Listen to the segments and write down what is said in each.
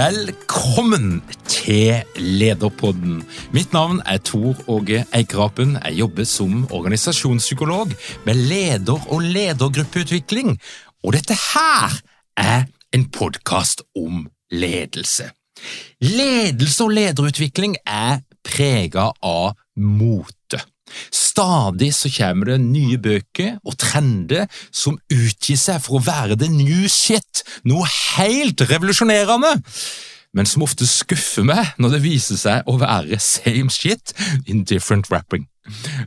Velkommen til Lederpodden. Mitt navn er Tor Åge Eikrapen. Jeg jobber som organisasjonspsykolog med leder- og ledergruppeutvikling. Og dette her er en podkast om ledelse. Ledelse og lederutvikling er prega av mote. Stadig så kommer det nye bøker og trender som utgir seg for å være the new shit, noe helt revolusjonerende, men som ofte skuffer meg når det viser seg å være same shit in different wrapping.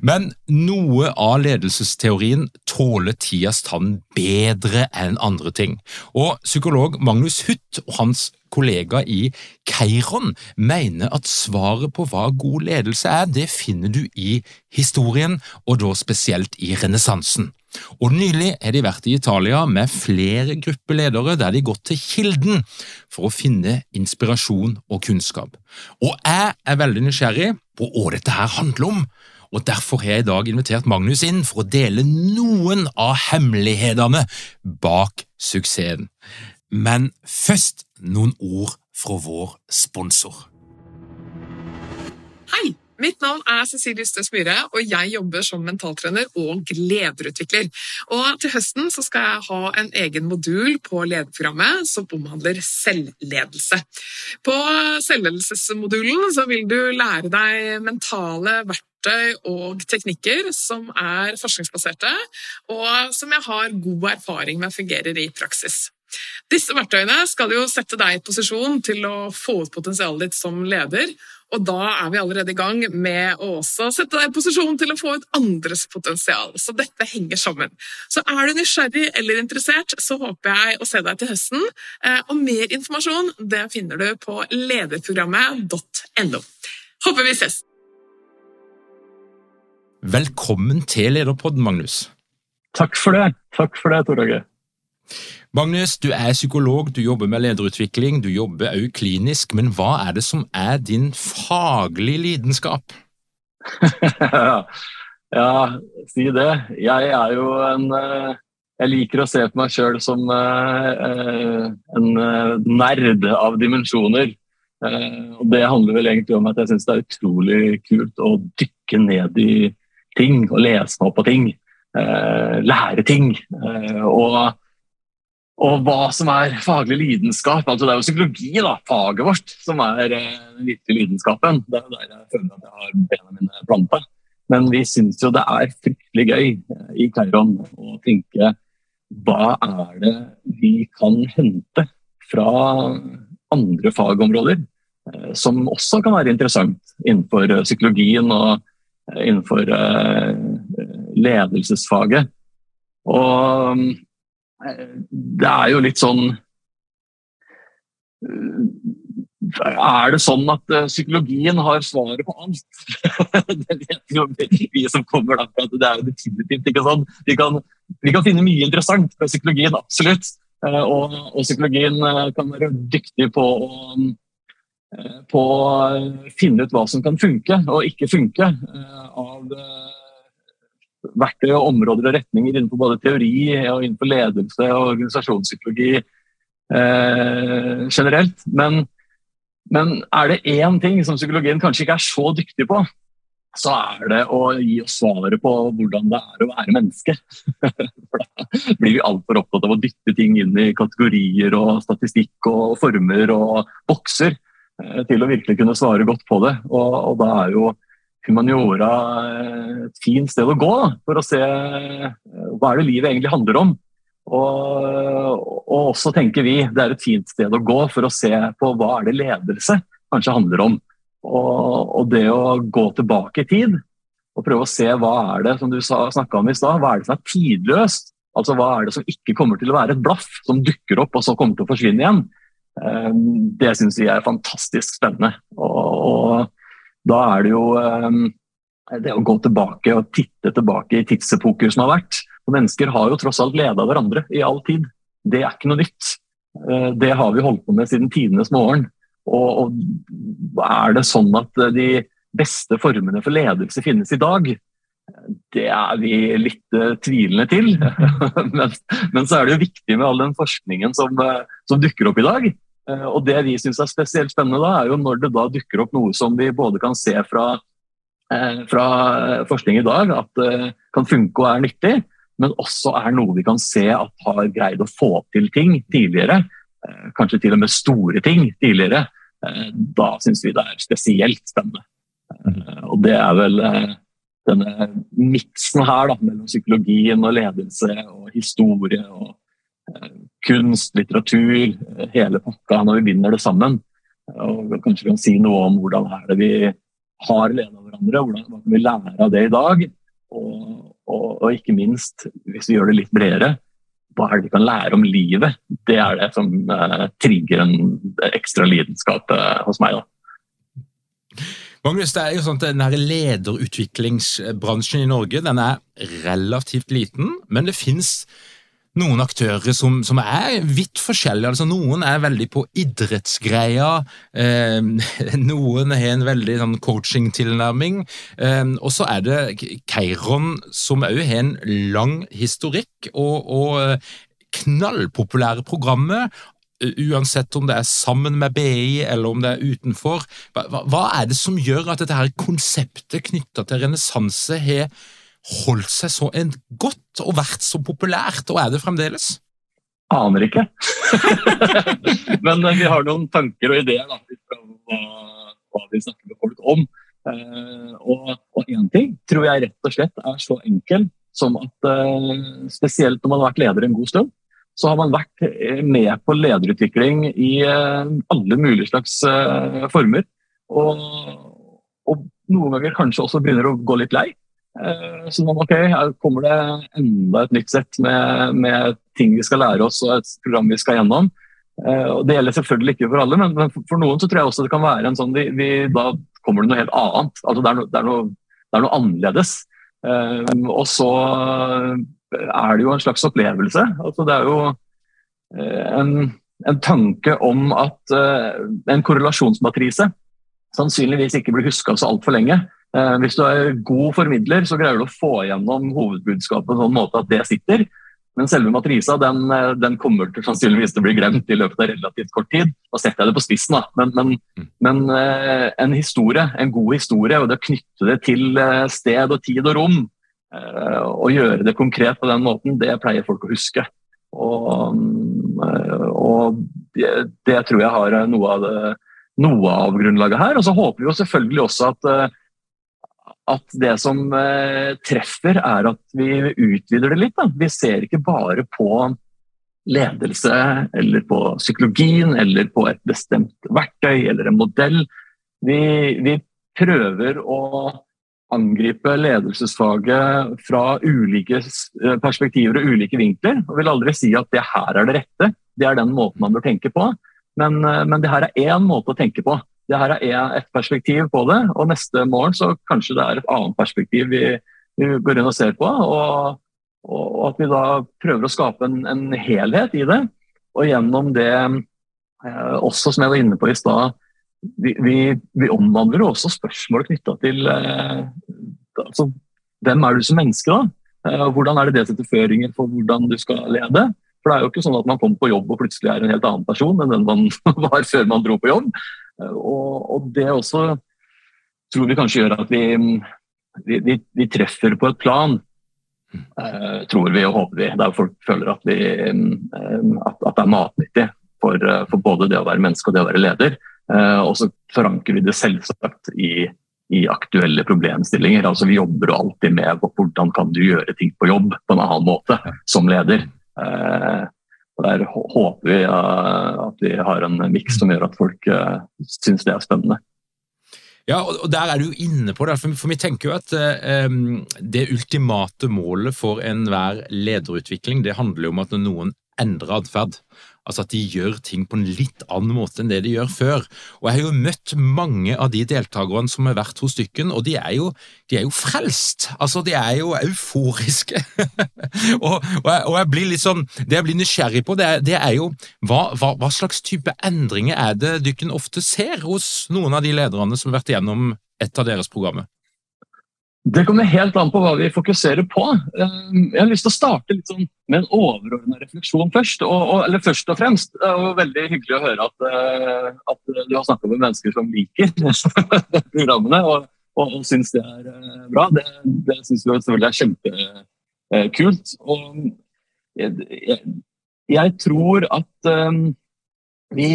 Men noe av ledelsesteorien tåler tidas tann bedre enn andre ting, og psykolog Magnus Huth og hans kollega i Keiron mener at svaret på hva god ledelse er, det finner du i historien, og da spesielt i renessansen. Og Nylig har de vært i Italia med flere gruppeledere der de har gått til kilden for å finne inspirasjon og kunnskap. Og jeg er veldig nysgjerrig på hva dette her handler om, og derfor har jeg i dag invitert Magnus inn for å dele noen av hemmelighetene bak suksessen. Men først noen ord fra vår sponsor. Hei! Mitt navn er Cecilie Ystøs Myhre, og jeg jobber som mentaltrener og lederutvikler. Og til høsten skal jeg ha en egen modul på lederprogrammet som omhandler selvledelse. På selvledelsesmodulen vil du lære deg mentale verktøy og teknikker som er forskningsbaserte, og som jeg har god erfaring med fungerer i praksis. Disse verktøyene skal jo sette deg i posisjon til å få ut potensialet ditt som leder, og da er vi allerede i gang med å også sette deg i posisjon til å få ut andres potensial. Så dette henger sammen. Så er du nysgjerrig eller interessert, så håper jeg å se deg til høsten. Og mer informasjon det finner du på lederprogrammet.no. Håper vi ses! Velkommen til Lederpodden, Magnus. Takk for det. Takk for det, Tor Åge. Magnus, du er psykolog, du jobber med lederutvikling, du jobber òg klinisk, men hva er det som er din faglige lidenskap? ja, si det. Jeg er jo en Jeg liker å se på meg sjøl som en nerd av dimensjoner. Og det handler vel egentlig om at jeg syns det er utrolig kult å dykke ned i ting og lese meg opp på ting. Lære ting. Og og hva som er faglig lidenskap. altså Det er jo psykologi, da, faget vårt, som er den virkelige lidenskapen. Det er jo der jeg føler at jeg har bena mine planta. Men vi syns jo det er fryktelig gøy i Kairon å tenke hva er det vi kan hente fra andre fagområder som også kan være interessant innenfor psykologien og innenfor ledelsesfaget. Og det er jo litt sånn Er det sånn at psykologien har svaret på alt? det vet jo vi som kommer for det er jo definitivt ikke sånn. Vi kan, vi kan finne mye interessant med psykologien, absolutt. Og, og psykologien kan være dyktig på å, på finne ut hva som kan funke og ikke funke av verktøy og områder og retninger innenfor både teori og innenfor ledelse og organisasjonspsykologi eh, generelt. Men, men er det én ting som psykologien kanskje ikke er så dyktig på, så er det å gi oss svaret på hvordan det er å være menneske. For da blir vi altfor opptatt av å dytte ting inn i kategorier og statistikk og former og bokser eh, til å virkelig kunne svare godt på det. Og, og da er jo humaniora eh, et fint sted å gå for å se eh, hva er det livet egentlig handler om. Og, og, også tenker vi det er et fint sted å gå for å se på hva er det ledelse kanskje handler om. Og, og det å gå tilbake i tid og prøve å se hva er det som du snakka om i stad, hva er det som er tidløst? Altså Hva er det som ikke kommer til å være et blaff, som dukker opp og så kommer til å forsvinne igjen? Eh, det syns vi er fantastisk spennende. Og, og da er det jo um, det å gå tilbake og titte tilbake i tidsepoker som har vært. Mennesker har jo tross alt leda hverandre i all tid. Det er ikke noe nytt. Uh, det har vi holdt på med siden tidenes morgen. Og, og er det sånn at de beste formene for ledelse finnes i dag? Det er vi litt uh, tvilende til. men, men, så er det jo viktig med all den forskningen som, uh, som dukker opp i dag. Eh, og Det vi syns er spesielt spennende, da, er jo når det da dukker opp noe som vi både kan se fra, eh, fra forskning i dag, at eh, kan funke og er nyttig, men også er noe vi kan se at har greid å få til ting tidligere. Kanskje til og med store ting tidligere. Da syns vi det er spesielt spennende. Og det er vel denne miksen her da, mellom psykologien og ledelse og historie og kunst, litteratur, hele pakka når vi binder det sammen. Og kanskje vi kan si noe om hvordan er det vi har leda hverandre, hvordan, kan vi lære av det i dag? Og, og, og, ikke minst, hvis vi gjør det litt bredere, hva er det vi kan lære om livet? Det er det som eh, trigger en ekstra lidenskap eh, hos meg. da. Magnus, det er jo sånn at denne Lederutviklingsbransjen i Norge den er relativt liten, men det finnes noen aktører som, som, er vidt forskjellige. altså Noen er veldig på idrettsgreia, eh, noen har en veldig sånn coaching-tilnærming. Eh, og så er det Keiron, som òg har en lang historikk og, og eh, knallpopulære programmer. Uansett om det er sammen med BI eller om det er utenfor. Hva, hva er det som gjør at dette her konseptet knytta til renessanse har holdt seg så godt og vært så populært, og er det fremdeles? Aner ikke. Men eh, vi har noen tanker og ideer da, hva, hva vi snakker med folk om. Uh, og én ting tror jeg rett og slett er så enkel som at uh, spesielt når man har vært leder en god stund, så har man vært med på lederutvikling i alle mulige slags former. Og, og, noen ganger kanskje også begynner å gå litt lei. Eh, så nå, ok, her kommer det enda et nytt sett med, med, ting vi skal lære oss og et program vi skal gjennom. Eh, og Det gjelder selvfølgelig ikke for alle, men for noen så tror jeg også det kan være en sånn vi, vi, Da kommer det noe helt annet. Altså det, er no, det, er noe, det er noe annerledes. Eh, og så er det jo en slags opplevelse. Altså det er jo en, en tanke om at en korrelasjonsmatrise sannsynligvis ikke blir huska så altfor lenge. Eh, hvis du er god formidler, så greier du å få gjennom hovedbudskapet på en sånn måte at det sitter. Men selve matrisa den, eh, den kommer til sannsynligvis til å bli glemt i løpet av relativt kort tid. Da setter jeg det på spissen, da. Men, men, mm. men eh, en historie, en god historie, og det å knytte det til sted og tid og rom, og gjøre det konkret på den måten, det pleier folk å huske. Og, og det, det, tror jeg har noe av, det, noe av grunnlaget her. Og så håper vi jo selvfølgelig også at at det som eh, treffer, er at vi utvider det litt. Da. Vi ser ikke bare på ledelse eller på psykologien eller på et bestemt verktøy eller en modell. Vi, vi prøver å angripe ledelsesfaget fra ulike eh, perspektiver og ulike vinkler. og vil aldri si at det her er det rette, det er den måten man bør tenke på. Men, eh, men det her er én måte å tenke på det her er ett perspektiv på det, og neste morgen så kanskje det er et annet perspektiv vi, vi går inn og ser på. Og, og, at vi da prøver å skape en, en, helhet i det. Og gjennom det, eh, også som jeg var inne på i stad, vi, vi, vi, omvandler også spørsmål knytta til eh, altså, hvem er du som menneske, da? Hvordan er det det setter føringer for hvordan du skal lede? For det er jo ikke sånn at man kommer på jobb og plutselig er en helt annen person enn den man var før man dro på jobb. Og, og det også tror vi kanskje gjør at vi, vi, vi, vi treffer på et plan. Uh, tror vi og håper vi, der folk føler at, vi, uh, at, at det er matnyttig for, for, både det å være menneske og det å være leder. og så forankrer vi det selvsagt i, i aktuelle problemstillinger. Altså Vi jobber jo alltid med hvordan kan du gjøre ting på jobb på en annen måte som leder. Eh, og Der håper vi at vi har en miks som gjør at folk eh, syns det er spennende. Ja, og der er du inne på det. For vi tenker jo at um, det ultimate målet for enhver lederutvikling, det handler jo om at når noen endrer atferd, Altså at de gjør ting på en litt annen måte enn det de gjør før. Og Jeg har jo møtt mange av de deltakerne som har vært hos Stykken, og de er jo, de er jo frelst. Altså, De er jo euforiske. og, og, jeg, og, jeg, blir litt sånn, Det jeg blir nysgjerrig på, det er, det er jo hva, hva, hva, slags type endringer er det Dykken ofte ser hos noen av de lederne som har vært igjennom et av deres programmer? Det kommer helt an på hva vi fokuserer på. Eh, jeg har lyst til å starte sånn med en overordna refleksjon først. Og, og, eller først og fremst, Det er jo veldig hyggelig å høre at, eh, at du har snakka med mennesker som liker programmene og, og, og syns det er eh, bra. Det, det syns vi selvfølgelig er kjempekult. Og jeg, jeg, jeg tror at um, vi,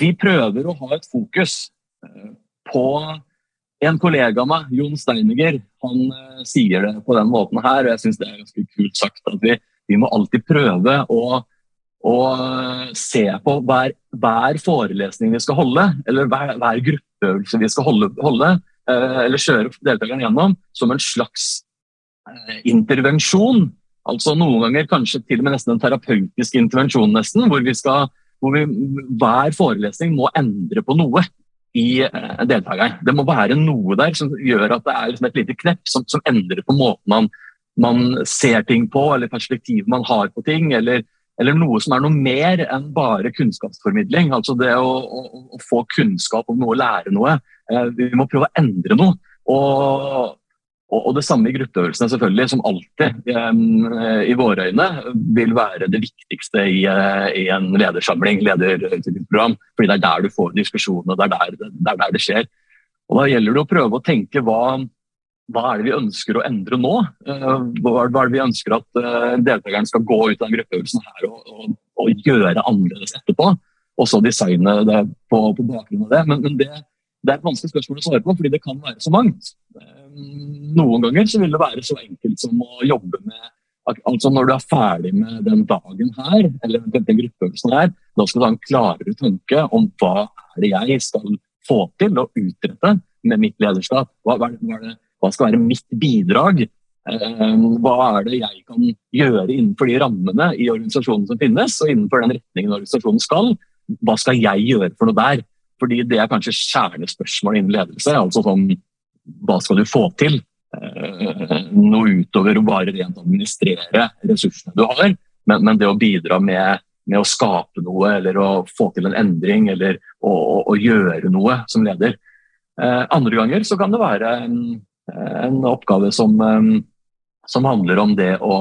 vi prøver å ha et fokus på en kollega av meg, Jon Steiniger, han uh, sier det på den måten her, og jeg syns det er ganske kult sagt. at Vi, vi må alltid prøve å, å se på hver, hver, forelesning vi skal holde, eller hver, hver gruppeøvelse vi skal holde, holde uh, eller kjøre deltakerne gjennom, som en slags intervensjon. Altså Noen ganger kanskje til og med nesten en terapeutisk intervensjon, nesten, hvor, vi skal, hvor vi, hver forelesning må endre på noe i eh, deltakeren. Det må være noe der som gjør at det er liksom et lite knepp som, som, endrer på måten man, man, ser ting på, eller perspektivet man har på ting. Eller, eller, noe som er noe mer enn bare kunnskapsformidling. Altså det å, å, å få kunnskap om noe, lære noe. Eh, vi må prøve å endre noe. Og, og, og, det samme i gruppeøvelsene, selvfølgelig, som alltid um, i våre øyne vil være det viktigste i, uh, i en ledersamling, lederprogram, Fordi det er der du får diskusjoner, det det er der det skjer. Og Da gjelder det å prøve å tenke hva, hva er det vi ønsker å endre nå? Uh, hva, er det vi ønsker at deltakerne deltakeren skal gå ut av den gruppeøvelsen her og, og, og, gjøre annerledes etterpå? Og så designe det på, på bakgrunn av det. Men, men det, det er et vanskelig spørsmål å svare på, fordi det kan være så mangt. Ehm, noen ganger så vil det være så enkelt som å jobbe med Altså Når du er ferdig med den dagen her, eller den gruppeøvelsen her, da skal du ha en klarere tanke om hva er det jeg skal få til og utrette med mitt lederskap. Hva, hva, det, hva skal være mitt bidrag? Ehm, hva er det jeg kan gjøre innenfor de rammene i organisasjonen som finnes, og innenfor den retningen organisasjonen skal? Hva skal jeg gjøre for noe der? Fordi det er kanskje kjernespørsmålet innen ledelse. altså sånn, Hva skal du få til? Eh, noe utover å bare rent administrere ressursene du har, men, men det å bidra med, med, å skape noe eller å få til en endring eller å, å, å gjøre noe som leder. Eh, andre ganger så kan det være en, en oppgave som, eh, som handler om det å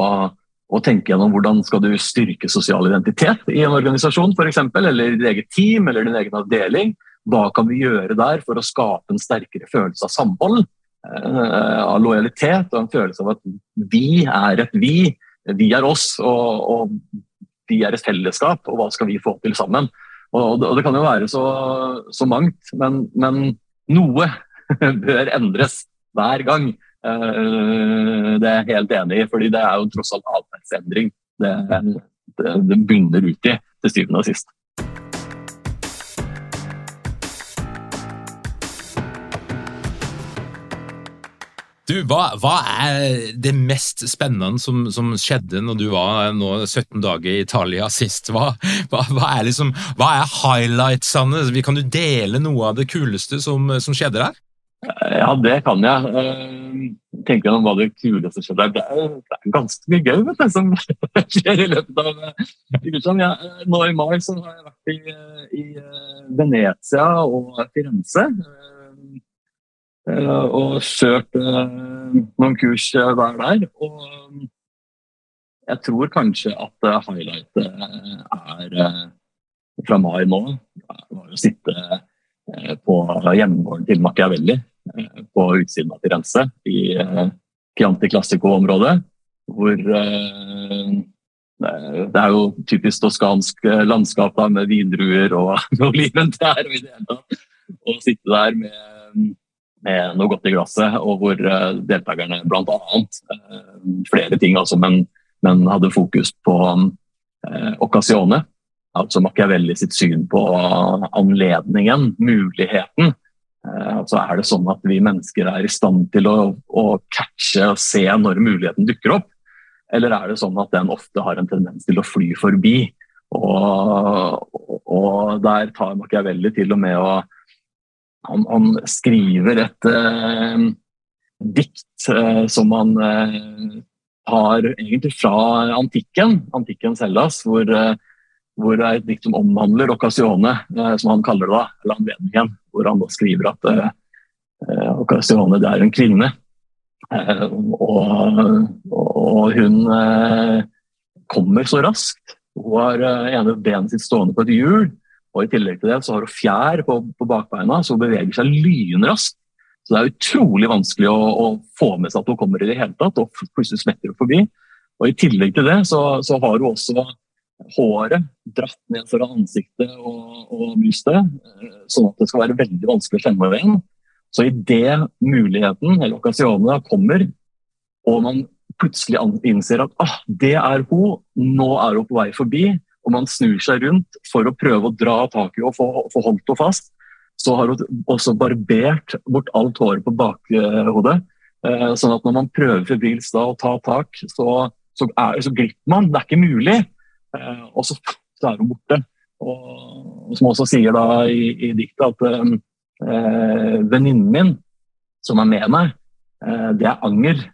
å tenke gjennom hvordan skal du styrke sosial identitet i en organisasjon eksempel, eller ditt eget team eller din egen avdeling. Hva kan vi gjøre der for å skape en sterkere følelse av samhold, eh, av lojalitet og en følelse av at vi er et vi, vi er oss, og, og vi er et fellesskap, og hva skal vi få til sammen? Og, det kan jo være så, så mangt, men, men, noe bør endres hver gang. Eh, det er jeg helt enig i, fordi det er jo tross alt atferdsendring det, det, det bunner ut i til syvende og sist. Du, hva, hva, er det mest spennende som, som, skjedde når du var nå 17 dager i Italia sist? Hva, hva, hva er, liksom, er highlightsene? Kan du dele noe av det kuleste som, som skjedde der? Ja, det kan jeg. Uh, tenker om hva det kuleste skjedde der. Det er, ganske mye gøy vet du, som skjer i løpet av uken. Ja, nå i mai så har jeg vært i, i Venezia og Firenze. Eh, og kjørt eh, noen kurs hver der. Og, jeg tror kanskje at highlightet er fra mai nå var å sitte på hjemmegården til Machiavelli på utsiden av Firenze, i Chianti Classico-området. Hvor det er jo typisk toskansk landskap da, med vindruer og oliventrær. og. Å sitte der med med noe godt i glasset, og hvor uh, deltakerne bl.a. Uh, flere ting, altså, men, men, hadde fokus på eh, occasione, altså Machiavelli sitt syn på anledningen, muligheten. Eh, altså Er det sånn at vi mennesker er i stand til å, å catche og se når muligheten dukker opp, eller er det sånn at den ofte har en tendens til å fly forbi? Og, og der tar Machiavelli til og med å han, han skriver et uh, dikt uh, som han uh, har egentlig fra antikken, antikkens Hellas, hvor, hvor det er et dikt som omhandler occasione, som han kaller det, da, eller anledningen. Hvor han da skriver at uh, occasione det er en kvinne. Og, og, hun kommer så raskt. Hun har ene benet sitt stående på et hjul. Og I tillegg til det så har hun fjær på, på bakbeina, så hun beveger seg lynraskt. Så det er utrolig vanskelig å, å, få med seg at hun kommer i det hele tatt, og plutselig smetter hun forbi. Og I tillegg til det så, så har hun også håret dratt ned foran ansiktet og, og brystet, eh, sånn at det skal være veldig vanskelig å kjenne henne igjen. Så idet muligheten eller okkasjonene kommer, og man plutselig innser at ah, det er hun, nå er hun på vei forbi, og man snur seg rundt for å prøve å dra tak i og få, få holdt henne fast, så har hun også barbert bort alt håret på bakhodet. Eh, sånn at når man prøver febrilsk å ta tak, så, så, er, så, glipper man. Det er ikke mulig. Eh, og så, så er hun borte. Og, som også sier da i, i diktet at eh, venninnen min, som er med meg, eh, det er anger.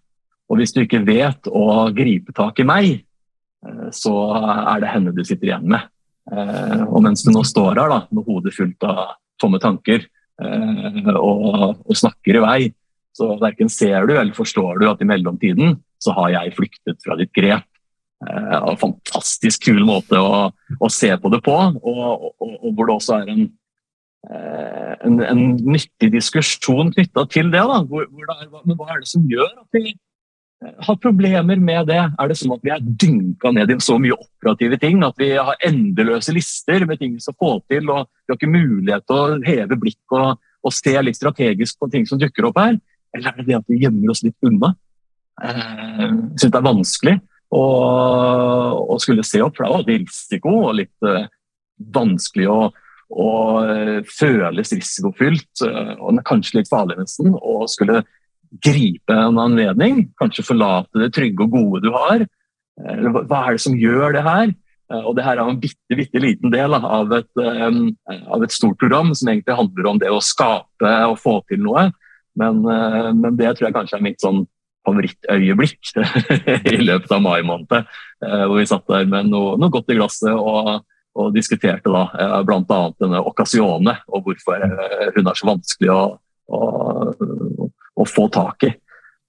Og hvis du ikke vet å gripe tak i meg, Eh, så er det henne du sitter igjen med. Eh, og mens du nå står her da, med hodet fullt av tomme tanker eh, og, og snakker i vei, så verken ser du eller forstår du at i mellomtiden så har jeg flyktet fra ditt grep. en fantastisk kul måte å, å, se på det på, og, og, og hvor det også er en, en, en nyttig diskusjon knytta til det. Da, hvor, hvor det er, men hva er det som gjør at vi har problemer med det? Er det sånn at vi er dynka ned i så mye operative ting at vi har endeløse lister med ting vi skal få til, og vi har ikke mulighet til å heve blikk og, og se litt strategisk på ting som dukker opp her? Eller er det det at vi gjemmer oss litt unna? Eh, jeg syns det er vanskelig å, å, skulle se opp, for det er jo risiko og litt uh, vanskelig å, å uh, føles risikofylt, og kanskje litt farlig nesten, å skulle gripe en anledning, kanskje forlate det trygge og gode du har. Eller, hva er det som gjør det her? Eh, og det her er en bitte, bitte liten del av et, av et, stort program som egentlig handler om det å skape og få til noe. Men, uh, men det tror jeg kanskje er mitt sånn favorittøyeblikk i løpet av mai måned. Uh, hvor vi satt der med noe, noe godt i glasset og, og diskuterte da bl.a. denne occasione og hvorfor hun er så vanskelig å, å, å få tak i.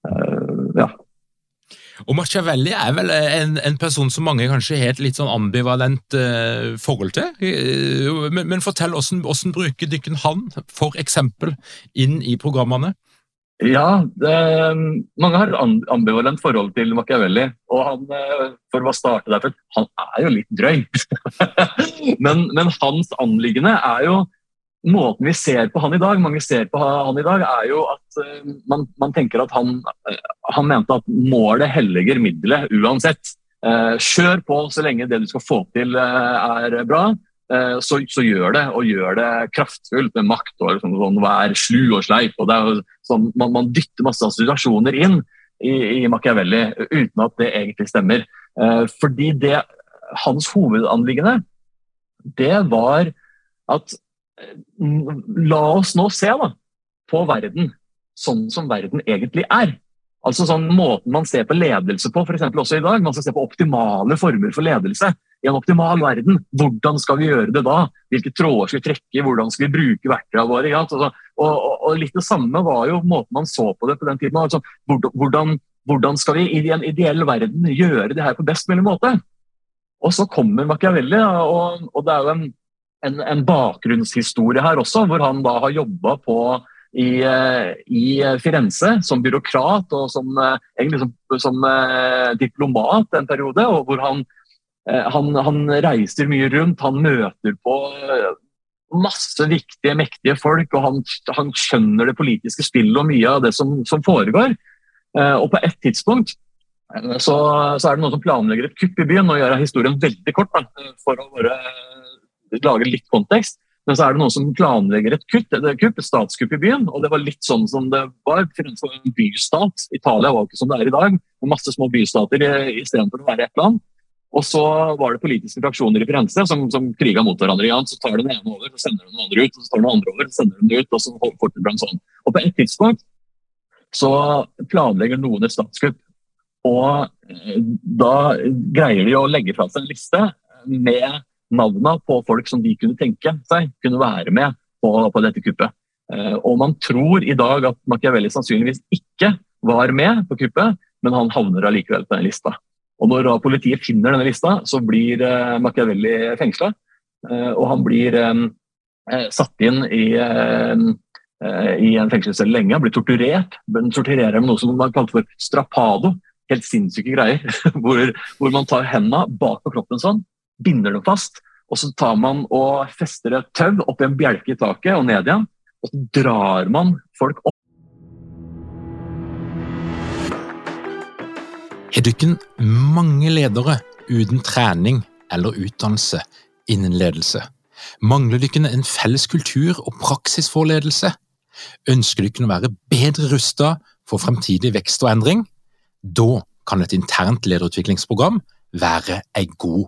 Uh, ja. Og Machiavelli er vel en, en, person som mange kanskje har et litt sånn ambivalent uh, forhold til. Uh, men, men, fortell, hvordan, hvordan bruker dere han for eksempel inn i programmene? Ja, det, mange har ambivalent forhold til Machiavelli. Og han, for å starte derfor, han er jo litt drøy. men, men hans anliggende er jo måten vi ser på han i dag, mange ser på han i dag, er jo at uh, man, man, tenker at han, uh, han mente at målet helliger middelet uansett. Uh, kjør på så lenge det du skal få til er bra. Så, så, gjør det, og gjør det kraftfullt med makt og liksom, sånn, vær slu og sleip. og det er sånn, man, man, dytter masse assosiasjoner inn i, i Machiavelli uten at det egentlig stemmer. fordi det, hans hovedanliggende, det var at La oss nå se da, på verden sånn som verden egentlig er. Altså sånn Måten man ser på ledelse på, for også i dag. Man skal se på optimale former for ledelse i en optimal verden. Hvordan skal vi gjøre det da? Hvilke tråder skal vi trekke? Hvordan skal vi bruke verktøyene våre? Ja, og, og, og, litt det samme var jo måten man så på det på den tiden. Altså, hvordan, hvordan skal vi i en ideell verden gjøre det her på best mulig måte? Og så kommer Machiavelli, og, og det er jo en, en, en, bakgrunnshistorie her også, hvor han da har jobba i, eh, i, Firenze som byråkrat og som, eh, egentlig som, som uh, diplomat en periode. og hvor han, han, han, reiser mye rundt, han møter på masse viktige, mektige folk, og han, han, skjønner det politiske spillet og mye av det som, som foregår. og på et tidspunkt så, så, er det noen som planlegger et kupp i byen. og gjør historien veldig kort for å bare lage litt kontekst. Men så er det noen som planlegger et kupp, et, kupp, et statskupp i byen. og Det var litt sånn som det var. for En bystat. Italia var ikke som det er i dag, med masse små bystater istedenfor å være ett land. Og så var det politiske fraksjoner i Firenze som, som kriga mot hverandre. igjen. Så tar den ene over, så sender den andre ut, så tar den andre over, så sender den ut, og så fortsetter den sånn. Og på et tidspunkt så planlegger noen et statskupp. Og eh, da greier de å legge fra seg en liste med navnene på folk som de kunne tenke seg kunne være med på, på dette kuppet. Eh, og man tror i dag at Machiavelli sannsynligvis ikke var med på kuppet, men han havner allikevel på den lista. Og når politiet finner denne lista, så blir uh, Machiavelli fengsla. Uh, og han blir satt inn i, i en fengselscelle lenge. Blir torturert. Men torturerer med noe som man kalte for strapado, helt sinnssyke greier. hvor, hvor, man tar hendene bak på kroppen sånn, binder dem fast, og så tar man og fester et tau opp i en bjelke i taket og ned igjen. Og så drar man folk opp. Har dere mange ledere uten trening eller utdannelse innen ledelse? Mangler dere en felles kultur og praksis for ledelse? Ønsker dere å være bedre rustet for fremtidig vekst og endring? Da kan et internt lederutviklingsprogram være en god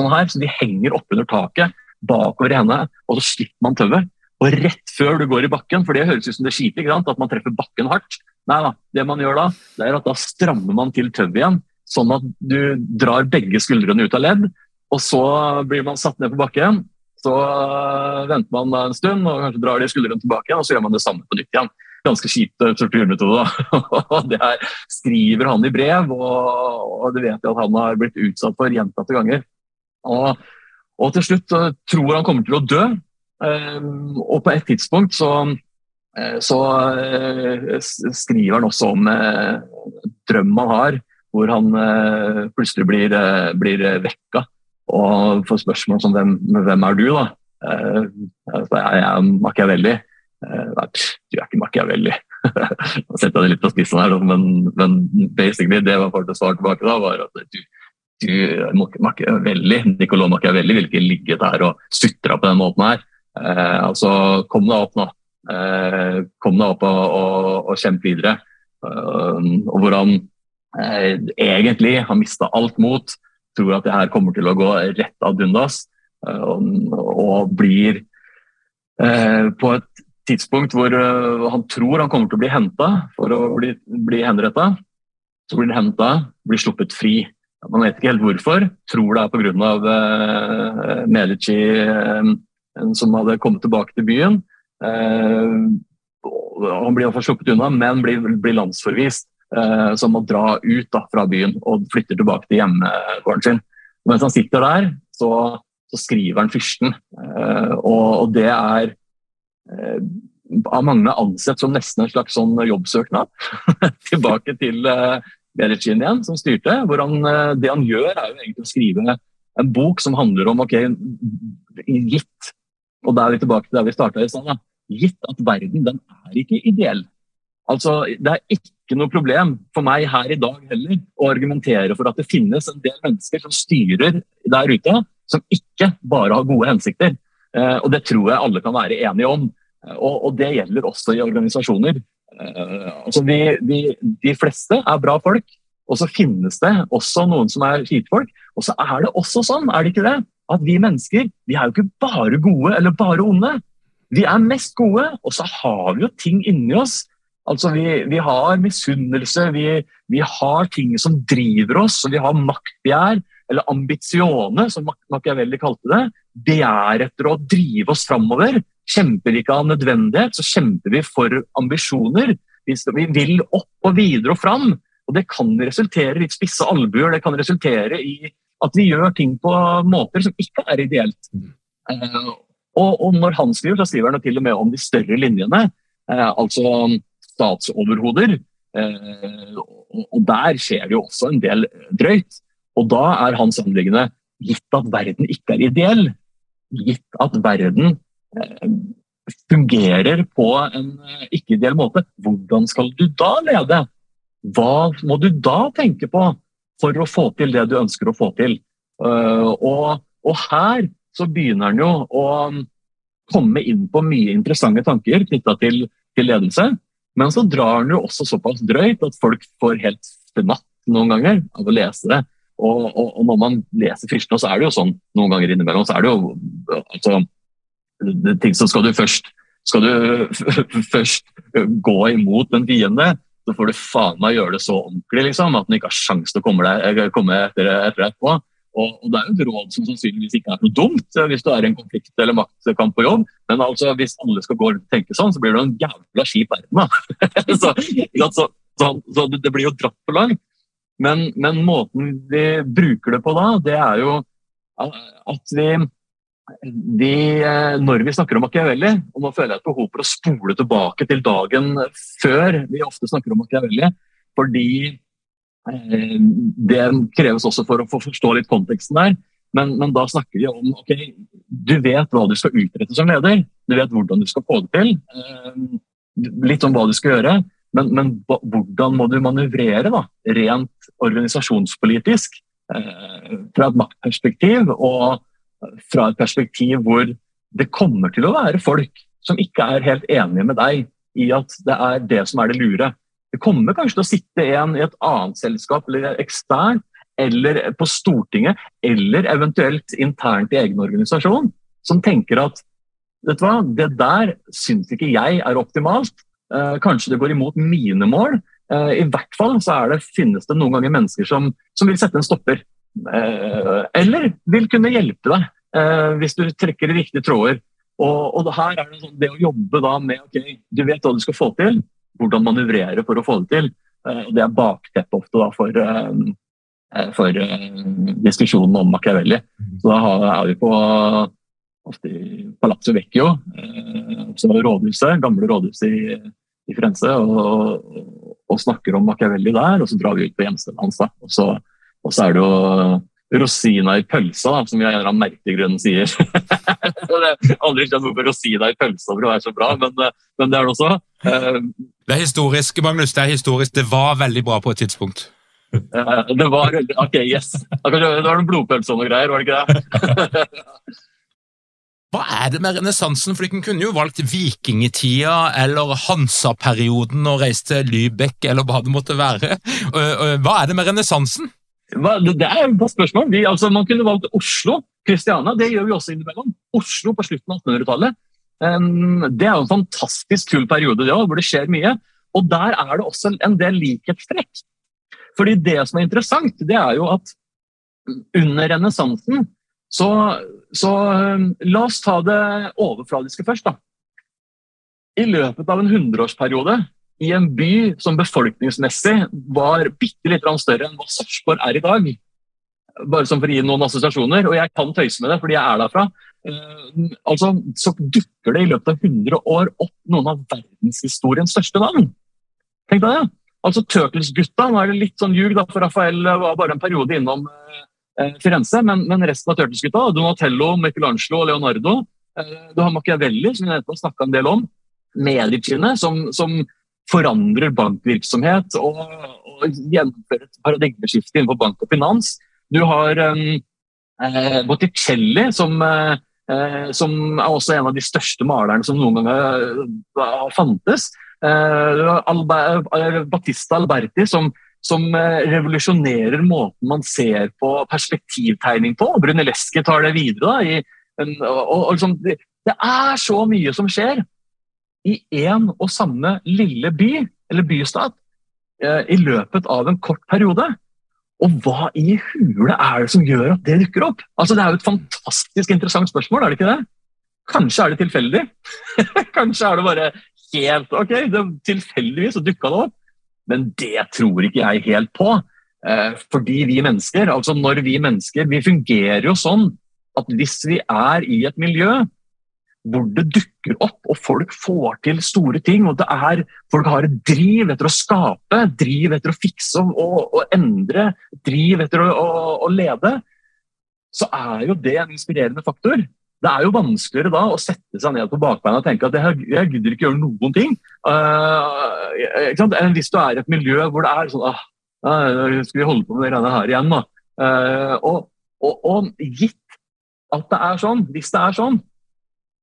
sånn her, så de henger oppunder taket bakover i henne, og så slipper man tauet. Og rett før du går i bakken, for det høres ut som det skiter, at man treffer bakken hardt. Nei da, det man gjør da, det er at da strammer man til tauet igjen, sånn at du drar begge skuldrene ut av ledd, og så blir man satt ned på bakken. Så venter man en stund og kanskje drar de skuldrene tilbake igjen, og så gjør man det samme på nytt igjen. Ganske kjipt torturmetode. det her skriver han i brev, og, og det vet jeg at han har blitt utsatt for gjentatte ganger. Og, og til slutt tror han kommer til å dø. Um, og på et tidspunkt så, eh, så skriver han også om drømmen han har, hvor han plutselig blir, blir vekka og får spørsmål som hvem, hvem er du, da? jeg er Machiavelli. Du er ikke Machiavelli. Nå setter jeg det litt på spissen her, men, men basically det var for å svare tilbake da, var at du, Machiavelli, Nicolò Machiavelli vil ikke ligge der og sutra på den måten her. Eh, altså, kom deg opp nå. Eh, kom deg opp og, og, og kjemp videre. Uh, og hvor han eh, egentlig har mista alt mot, tror at det her kommer til å gå rett ad undas. Uh, og blir uh, på et tidspunkt hvor han tror han kommer til å bli henta for å bli, bli henretta. Så blir han henta, blir sluppet fri. Man vet ikke helt hvorfor. Tror det er pga. Uh, Medici uh, som hadde kommet tilbake til byen. Uh, han blir iallfall sluppet unna, men blir, blir landsforvist. Uh, som må dra ut da, fra byen og flytter tilbake til hjemmegården sin. Mens han sitter der, så, så skriver han 'Fyrsten'. Uh, og, og, det er av mange ansett som nesten en slags sånn jobbsøknad. tilbake til Bericin igjen, som styrte. hvor han, eh, Det han gjør, er jo egentlig å skrive en bok som handler om ok, gitt Og da er vi tilbake til der vi starta i stad. Gitt at verden den er ikke ideell. Altså, Det er ikke noe problem for meg her i dag heller å argumentere for at det finnes en del mennesker som styrer der ute, som ikke bare har gode hensikter. Eh, og Det tror jeg alle kan være enige om. Eh, og, og Det gjelder også i organisasjoner. Altså de, vi, de fleste er bra folk, og så finnes det også noen som er skitfolk. Og så er det også sånn, er det ikke det? At vi mennesker vi er jo ikke bare gode eller bare onde. Vi er mest gode, og så har vi jo ting inni oss. Altså Vi, vi har misunnelse, vi, vi, har ting som driver oss, og vi har maktbegjær, eller ambisione, som Machiavelli kalte det. Begjær etter å drive oss framover. Kjemper vi ikke av nødvendighet, så kjemper vi for ambisjoner. Vi vil opp og videre og fram. Og Det kan resultere i spisse albuer, det kan resultere i at vi gjør ting på måter som ikke er ideelt. Mm. Uh, og, og, når han skriver, så skriver han til og med om de større linjene, uh, altså statsoverhoder. Og, og der skjer det jo også en del drøyt. Og da er hans anliggende, gitt at verden ikke er ideell, gitt at verden fungerer på en ikke-ideell måte, hvordan skal du da lede? Hva må du da tenke på for å få til det du ønsker å få til? Uh, og, og, her så begynner han jo å komme inn på mye interessante tanker knytta til, til, ledelse. Men så drar han jo også såpass drøyt at folk får helt fnatt noen ganger av å lese det. Og, og, og når man leser Fyrstene, så er det jo sånn noen ganger innimellom så er det jo altså, ting som skal du først skal du først gå imot en fiende, så får du faen meg gjøre det så ordentlig liksom, at den ikke har sjanse til å komme, deg, komme etter, etter etterpå. Og, og, Det er jo et råd som sannsynligvis ikke er noe dumt eh, hvis du er i en konflikt eller maktkamp på jobb, men altså, hvis alle skal gå og tenke sånn, så blir det en jævla kjip verden. så, så, så, så, det blir jo dratt for langt. Men, men måten vi bruker det på da, det er jo at vi vi, eh, når vi snakker om Machiavelli, og nå føler jeg et behov for å spole tilbake til dagen før vi ofte snakker om Machiavelli, fordi eh, det kreves også for å forstå litt konteksten der. Men, men, da snakker vi om ok, du vet hva du skal utrette som leder. Du vet hvordan du skal få det til. Eh, litt om hva du skal gjøre. Men, men hvordan må du manøvrere da, rent organisasjonspolitisk fra et maktperspektiv? og fra et perspektiv hvor det kommer til å være folk som ikke er helt enige med deg i at det er det som er det lure. Det kommer kanskje til å sitte en i et annet selskap eller ekstern, eller på Stortinget, eller eventuelt internt i egen organisasjon, som tenker at vet du hva, det der syns ikke jeg er optimalt. Eh, kanskje det går imot mine mål. Eh, I hvert fall så det, finnes det noen ganger mennesker som, som vil sette en stopper. Eh, eller vil kunne hjelpe deg eh, hvis du trekker i riktige tråder. Og, og det her er det, sånn, det å jobbe da med ok, du vet hva du skal få til, hvordan manøvrere for å få det til. Eh, Det er bakteppet ofte da for, for diskusjonen om Machiavelli. Så da er vi på ofte i Palazzo Vecchio, altså rådhuset, gamle rådhuset i, i Firenze, og, og, snakker om Machiavelli der. Og så drar vi ut på hjemstedet hans. da, og så og så er det jo rosina i pølsa, da, som jeg av en eller annen merkelig grunn sier. aldri skjønt hvorfor rosina i pølsa for å være så bra, men, eh, men det er det også. Uh, det er historisk, Magnus. Det er historisk. Det var veldig bra på et tidspunkt. Uh, det var Ok, yes. Det var noen blodpølse og noe greier, var det ikke det? Hva er det med renessansen? For De kunne jo valgt vikingtida eller Hansa-perioden og reist til Lübeck eller hva det måtte være. Hva er det med renessansen? Det er et godt spørsmål. Vi, altså, man kunne valgt Oslo. Kristiania, det gjør vi også innimellom. Oslo på slutten av 1800-tallet. Um, det er jo en fantastisk kul periode det også, hvor det skjer mye. Og der er det også en del likhetstrekk. Fordi det som er interessant, det er jo at under renessansen så, så um, La oss ta det overfladiske først, da. I løpet av en hundreårsperiode i en by som befolkningsmessig var bitte litt større enn hva Sarpsborg er i dag. Bare som for å gi noen assosiasjoner, og jeg kan tøyse med det fordi jeg er derfra. Uh, altså, Så dukker det i løpet av 100 år opp noen av verdenshistoriens største navn. Tenk deg det! Altså Turtles-gutta, nå er det litt sånn ljug, da, for Rafael var bare en periode innom uh, Firenze, men, men, resten av Turtles-gutta, Donatello, Michelangelo og Leonardo Du har Machiavelli, som vi har snakka en del om. Mediciene, som, som forandrer bankvirksomhet og, og gjennomfører et paradigmeskifte innenfor bank og finans. Du har um, eh, Botticelli, som, eh, som, er også en av de største malerne som noen gang har fantes. Eh, Alba, Battista Alberti, som, som eh, revolusjonerer måten man ser på perspektivtegning på. Brunelleschi tar det videre. Da, en, og, og liksom, det, det, er så mye som skjer i én og samme lille by, eller bystat, eh, i løpet av en kort periode. Og hva i hule er det som gjør at det dukker opp? Altså, Det er jo et fantastisk interessant spørsmål, er det ikke det? Kanskje er det tilfeldig? Kanskje er det bare helt ok, det, tilfeldigvis så dukka det opp. Men det tror ikke jeg helt på. Eh, fordi vi mennesker, altså når vi mennesker, vi fungerer jo sånn at hvis vi er i et miljø hvor det dukker opp, og folk får til store ting, og det er, folk har et driv etter å skape, driv etter å fikse og, og endre, driv etter å, å, å, lede, så er jo det en inspirerende faktor. Det er jo vanskeligere da å sette seg ned på bakbeina og tenke at jeg, jeg gidder ikke gjøre noen ting. Uh, enn hvis du er i et miljø hvor det er sånn ah, Skal vi holde på med det greiene her igjen, da? Uh, og, og, og, gitt at det er sånn, hvis det er sånn,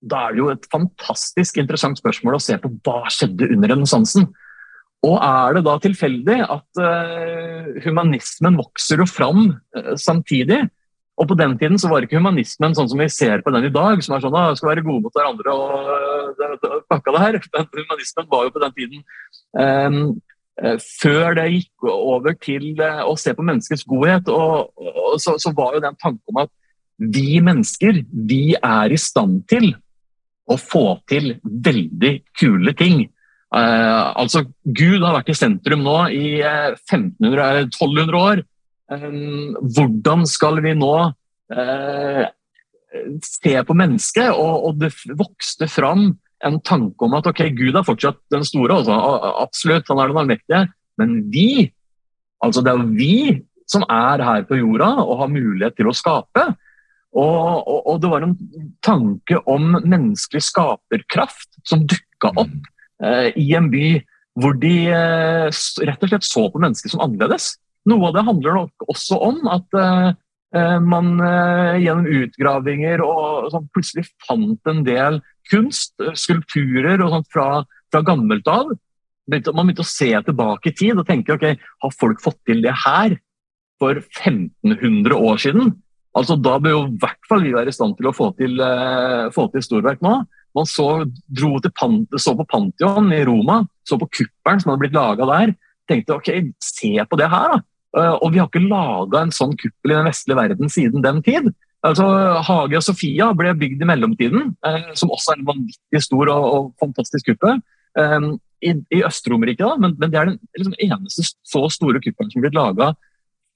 da er det jo et fantastisk interessant spørsmål å se på hva skjedde under renessansen. Og er det da tilfeldig at uh, humanismen vokser jo fram samtidig? Og på den tiden så var ikke humanismen sånn som vi ser på den i dag, som er sånn at skal være gode mot hverandre og det, pakka det her. Den humanismen var jo på den tiden um, Før det gikk over til uh, å se på menneskets godhet, og, og så, så, var jo den tanken om at vi mennesker, vi er i stand til å få til veldig kule ting. Uh, altså, Gud har vært i sentrum nå i uh, 1500-1200 år. Ehm, hvordan skal vi nå eh, se på mennesket? Og, og, det vokste fram en tanke om at ok, Gud er fortsatt den store, altså, absolutt, han er den allmektige, men vi, altså det er vi som er her på jorda og har mulighet til å skape. Og, og, og det var en tanke om menneskelig skaperkraft som dukka opp eh, i en by hvor de eh, rett og slett så på mennesket som annerledes. Noe av det handler nok også om at uh, man uh, gjennom utgravinger og sånn, plutselig fant en del kunst, skulpturer og sånt fra, fra gammelt av. Man begynte å se tilbake i tid og tenke ok, har folk fått til det her for 1500 år siden? Altså, Da bør jo i hvert fall vi være i stand til å få til, uh, få til storverk nå. Man så, Pant så på Pantheon i Roma, så på kuppelen som hadde blitt laga der. Tenkte ok, se på det her, da. Uh, og vi har ikke laga en sånn kuppel i den vestlige verden siden den tid. Altså, Hage og Sofia ble bygd i mellomtiden, eh, som også er en vanvittig stor og, og fantastisk kuppel. Um, I, i Øst-Romerike, men, men, det er den liksom, eneste så store kuppelen som ble laga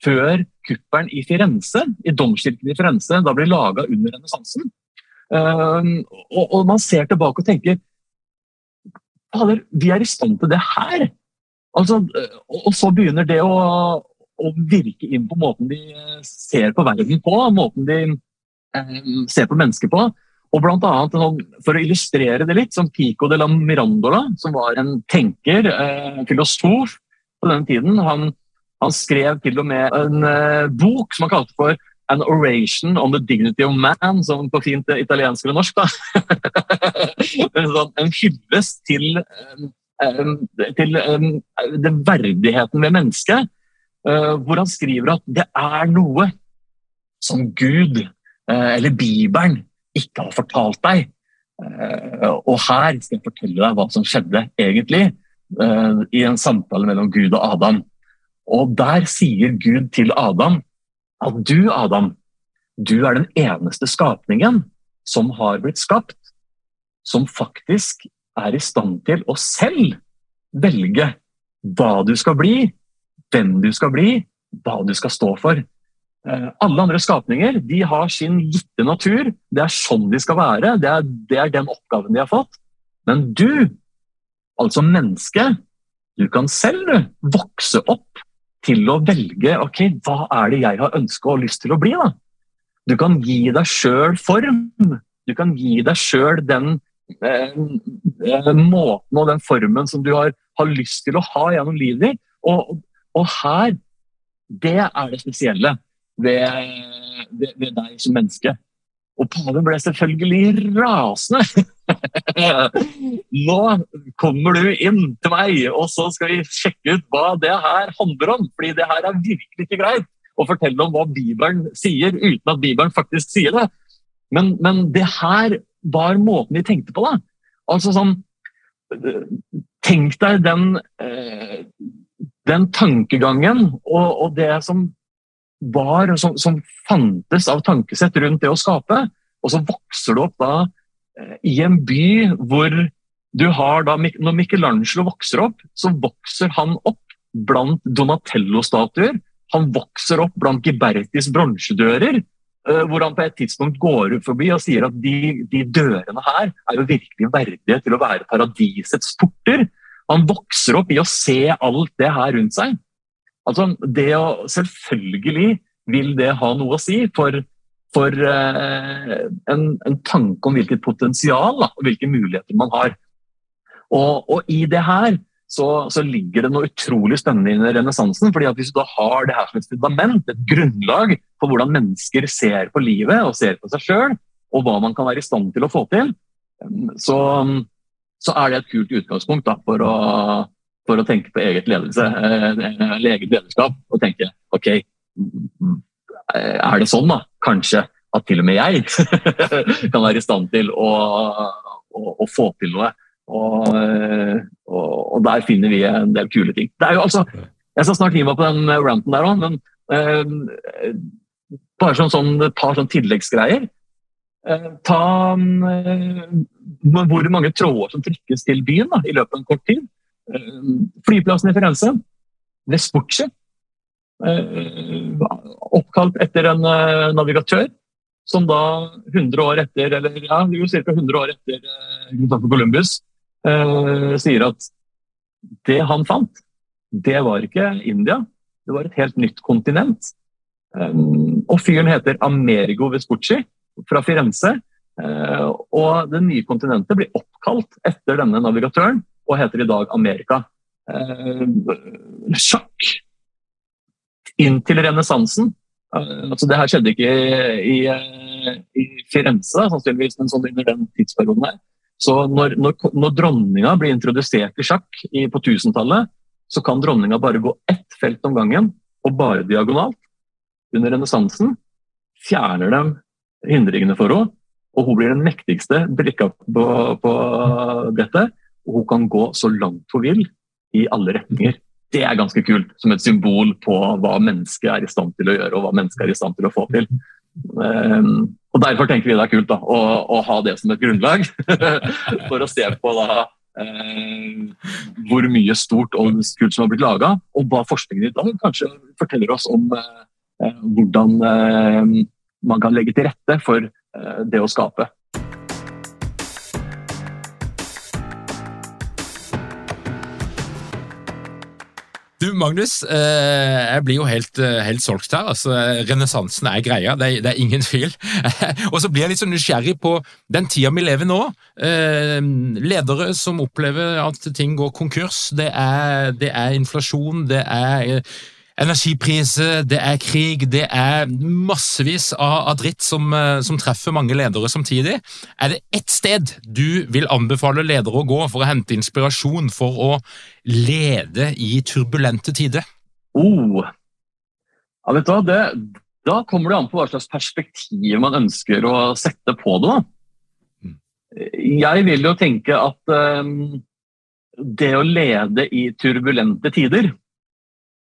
før kuppelen i Firenze, i domkirken i Firenze. Da ble laga under renessansen. og, og, man ser tilbake og tenker Fader, vi er i stand til det her! Altså, og så begynner det å, å virke inn på måten de ser på verden på, måten de eh, ser på mennesker på. Og blant annet, For å illustrere det litt, som Pico de la Mirandola, som var en tenker, eh, filosof på denne tiden, han, han, skrev til og med en uh, bok som han kalte for An Oration on the Dignity of Man, som på fint italiensk eller norsk. Sånn, en hyllest til, um, til den verdigheten ved mennesket uh, hvor han skriver at det er noe som Gud uh, eller Bibelen ikke har fortalt deg. Uh, og her skal jeg fortelle deg hva som skjedde egentlig i en samtale mellom Gud og Adam. Og der sier Gud til Adam at du, Adam, du er den eneste skapningen som har blitt skapt, som faktisk er i stand til å selv velge hva du skal bli, hvem du skal bli, hva du skal stå for. Eh, alle andre skapninger de har sin gitte natur. Det er sånn de skal være. Det er, det er den oppgaven de har fått. Men du, altså menneske, du kan selv vokse opp til å velge ok, hva er det jeg har ønske og lyst til å bli. da? Du kan gi deg sjøl form. Du kan gi deg sjøl den eh, eh, måten og den formen som du har, har lyst til å ha gjennom livet ditt. Og, og her, det er det spesielle ved, ved, ved deg som menneske. Og paven ble selvfølgelig rasende. Nå kommer du inn til meg, og så skal vi sjekke ut hva det her handler om. Fordi det her er virkelig ikke greit å fortelle om hva Bibelen sier, uten at Bibelen faktisk sier det. Men, men det her var måten de tenkte på, da. Altså sånn Tenk deg den, eh, den tankegangen og, og, det som var, som, som, fantes av tankesett rundt det å skape. Og så vokser du opp da eh, i en by hvor du har da Når Michelangelo vokser opp, så vokser han opp blant Donatello-statuer. Han vokser opp blant Gibertis bronsedører. Uh, hvor han på et tidspunkt går ut forbi og sier at de, de, dørene her er jo virkelig verdige til å være paradisets porter. Han vokser opp i å se alt det her rundt seg. Altså, det å, selvfølgelig vil det ha noe å si for, for eh, en, en, tanke om hvilket potensial da, og hvilke muligheter man har. Og, og i det her så, så, ligger det noe utrolig spennende i renessansen. fordi Hvis du da har det her som et fundament, et grunnlag for hvordan mennesker ser på livet og ser på seg sjøl, og hva man kan være i stand til å få til, så, så er det et kult utgangspunkt da, for å for å tenke på eget ledelse, eh, eget lederskap. Og tenke OK, er det sånn da, kanskje at til og med jeg kan være i stand til å, å, å få til noe. Og, og, og, der finner vi en del kule ting. Det er jo altså, Jeg skal snart gi meg på den ranten der òg, men eh, bare sånn, sånn, et par sånn tilleggsgreier. Eh, ta eh, hvor mange tråder som trykkes til byen da, i løpet av en kort tid. Eh, flyplassen i Firenze, Vespucci, eh, oppkalt etter en eh, navigatør som da 100 år etter, eller ja, jo ca. 100 år etter Columbus, sier at det han fant, det var ikke India, det var et helt nytt kontinent. Og fyren heter Amerigo Vespucci fra Firenze. Og det nye kontinentet blir oppkalt etter denne navigatøren og heter i dag Amerika. Eh, sjakk inntil renessansen. Eh, altså det her skjedde ikke i, i, i Firenze, sannsynligvis, men sånn under den tidsperioden her. Så når, når, når dronninga blir introdusert i sjakk i, på 1000-tallet, så kan dronninga bare gå ett felt om gangen, og bare diagonalt. Under renessansen fjerner de hindringene for henne, og hun blir den mektigste brikka på, på brettet og hun kan gå så langt hun vil i alle retninger. Det er ganske kult, som et symbol på hva mennesket er i stand til å gjøre og hva mennesket er i stand til å få til. Um, og Derfor tenker vi det er kult da, å, å ha det som et grunnlag, for å se på da, uh, hvor mye stort og kult som har blitt laga, og hva forskningen i dag kanskje forteller oss om uh, hvordan uh, man kan legge til rette for det å skape. Magnus, eh, jeg blir jo helt, eh, helt solgt her. altså Renessansen er greia, det er, det er ingen tvil. og så blir jeg litt så nysgjerrig på den tida vi lever nå. Eh, ledere som opplever at ting går konkurs. Det er, det er inflasjon, det er energipriser, det er krig, det er massevis av, dritt som, eh, som, treffer mange ledere samtidig. Er det ett sted du vil anbefale ledere å gå for å hente inspirasjon for å lede i turbulente tider? Oh. Ja, vet du hva, det, da kommer det an på hva slags perspektiv man ønsker å sette på det. Da. Jeg vil jo tenke at um, det å lede i turbulente tider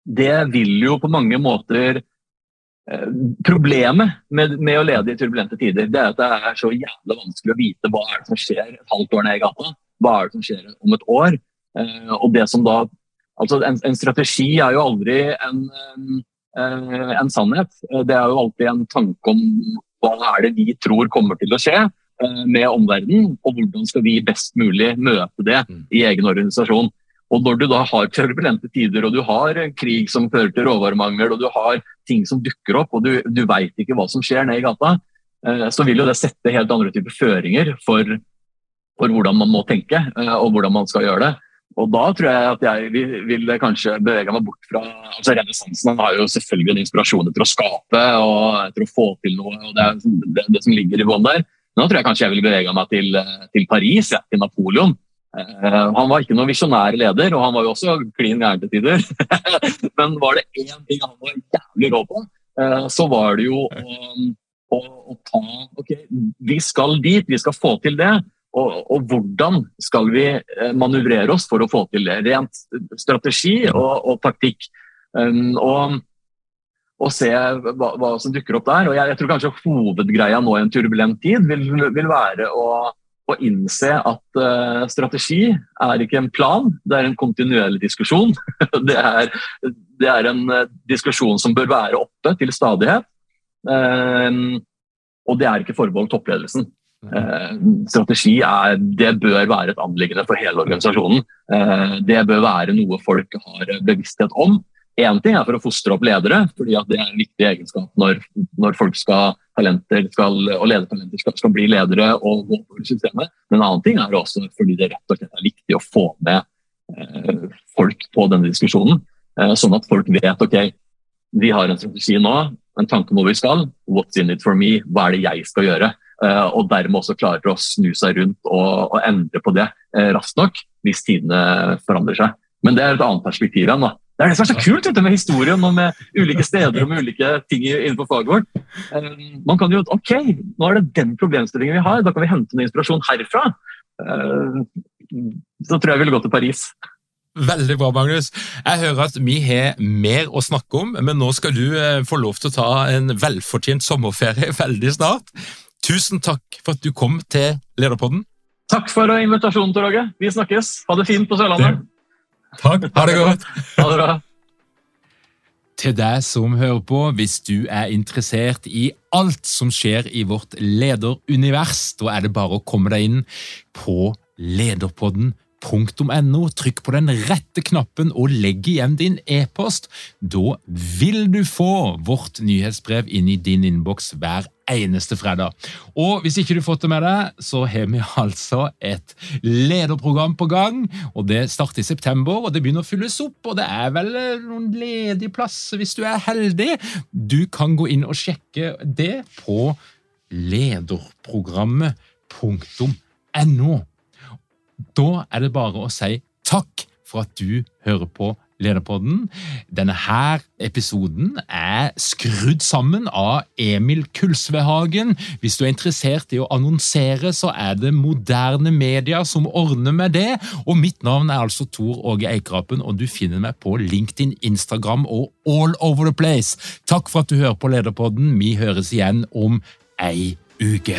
det vil jo på mange måter eh, Problemet med, med, å lede i turbulente tider det er at det er så jævlig vanskelig å vite hva er det som skjer et halvt år ned i gata. Hva er det som skjer om et år? Eh, og det som da, altså en, en strategi er jo aldri en, en, eh, en, sannhet. Det er jo alltid en tanke om hva er det vi tror kommer til å skje med omverdenen, og hvordan skal vi best mulig møte det mm. i egen organisasjon. Og når du da har turbulente tider, og du har krig som fører til råvaremangel, og du har ting som dukker opp, og du, du veit ikke hva som skjer nede i gata, eh, så vil jo det sette helt andre typer føringer for, for, hvordan man må tenke, eh, og hvordan man skal gjøre det. og da tror jeg at jeg vil, kanskje bevege meg bort fra altså Renessansen har jo selvfølgelig en inspirasjon etter å skape og etter å få til noe. og Det er det, det som ligger i bånn der. Men da tror jeg kanskje jeg vil bevege meg til, til Paris, ja, til Napoleon. Uh, han var ikke noen visjonær leder, og han var jo også klin gæren til tider. Men var det én ting han var jævlig rå på, uh, så var det jo å, å, å ta Ok, vi skal dit, vi skal få til det. Og, og, hvordan skal vi eh, manøvrere oss for å få til det? Rent strategi og, og taktikk. Um, og, og, se hva, hva, som dukker opp der. Og jeg, jeg, tror kanskje hovedgreia nå i en turbulent tid vil, vil være å, å innse at uh, strategi er ikke en plan, det er en kontinuerlig diskusjon. det, er, det, er, en uh, diskusjon som bør være oppe til stadighet. Uh, og det er ikke forbeholdt toppledelsen. Eh, strategi er, det bør være et anliggende for hele organisasjonen. Eh, det bør være noe folk har bevissthet om. Én ting er for å fostre opp ledere, fordi det er en viktig egenskap når, når folk skal, talenter skal, og ledertalenter skal, skal, bli ledere og gå over systemet. Men en annen ting er også fordi det rett og slett er viktig å få med eh, folk på denne diskusjonen. Eh, sånn at folk vet ok, vi har en strategi nå, en tanke om hvor vi skal. What's in it for me? Hva er det jeg skal gjøre? Eh, og dermed også klarer å snu seg rundt og, og endre på det eh, raskt nok hvis tidene forandrer seg. Men det er et annet perspektiv igjen. da. Det er det som er så kult vet du, med historien og med ulike steder og med ulike ting innenfor faget vårt. Eh, man kan jo, ok, Nå er det den problemstillingen vi har, da kan vi hente noe inspirasjon herfra. Så tror jeg vi vil gå til Paris. Veldig bra, Magnus. Jeg hører at vi har mer å snakke om, men nå skal du få lov til å ta en velfortjent sommerferie veldig snart. Tusen takk for at du kom til Lederpodden. Takk for invitasjonen, Tor Åge. Vi snakkes. Ha det fint på Sørlandet. Takk. Ha det godt. Ha det bra. Til deg som hører på, hvis du er interessert i alt som skjer i vårt lederunivers, da er det bare å komme deg inn på lederpodden.no .no. Trykk på den rette knappen og legg igjen din e-post. Da vil du få vårt nyhetsbrev inn i din innboks hver eneste fredag. Og hvis ikke du har fått det med deg, så har vi altså et lederprogram på gang. og Det starter i september, og det begynner å fylles opp. og Det er vel noen ledige plasser hvis du er heldig. Du kan gå inn og sjekke det på lederprogrammet.no. Da er det bare å si takk for at du hører på Lederpodden. Denne her episoden er skrudd sammen av Emil Kulsvehagen. Hvis du er interessert i å annonsere, så er det moderne media som ordner med det. Og mitt navn er altså Tor Åge Eikrapen, og du finner meg på LinkedIn, Instagram og all over the place. Takk for at du hører på Lederpodden. Vi høres igjen om ei uke.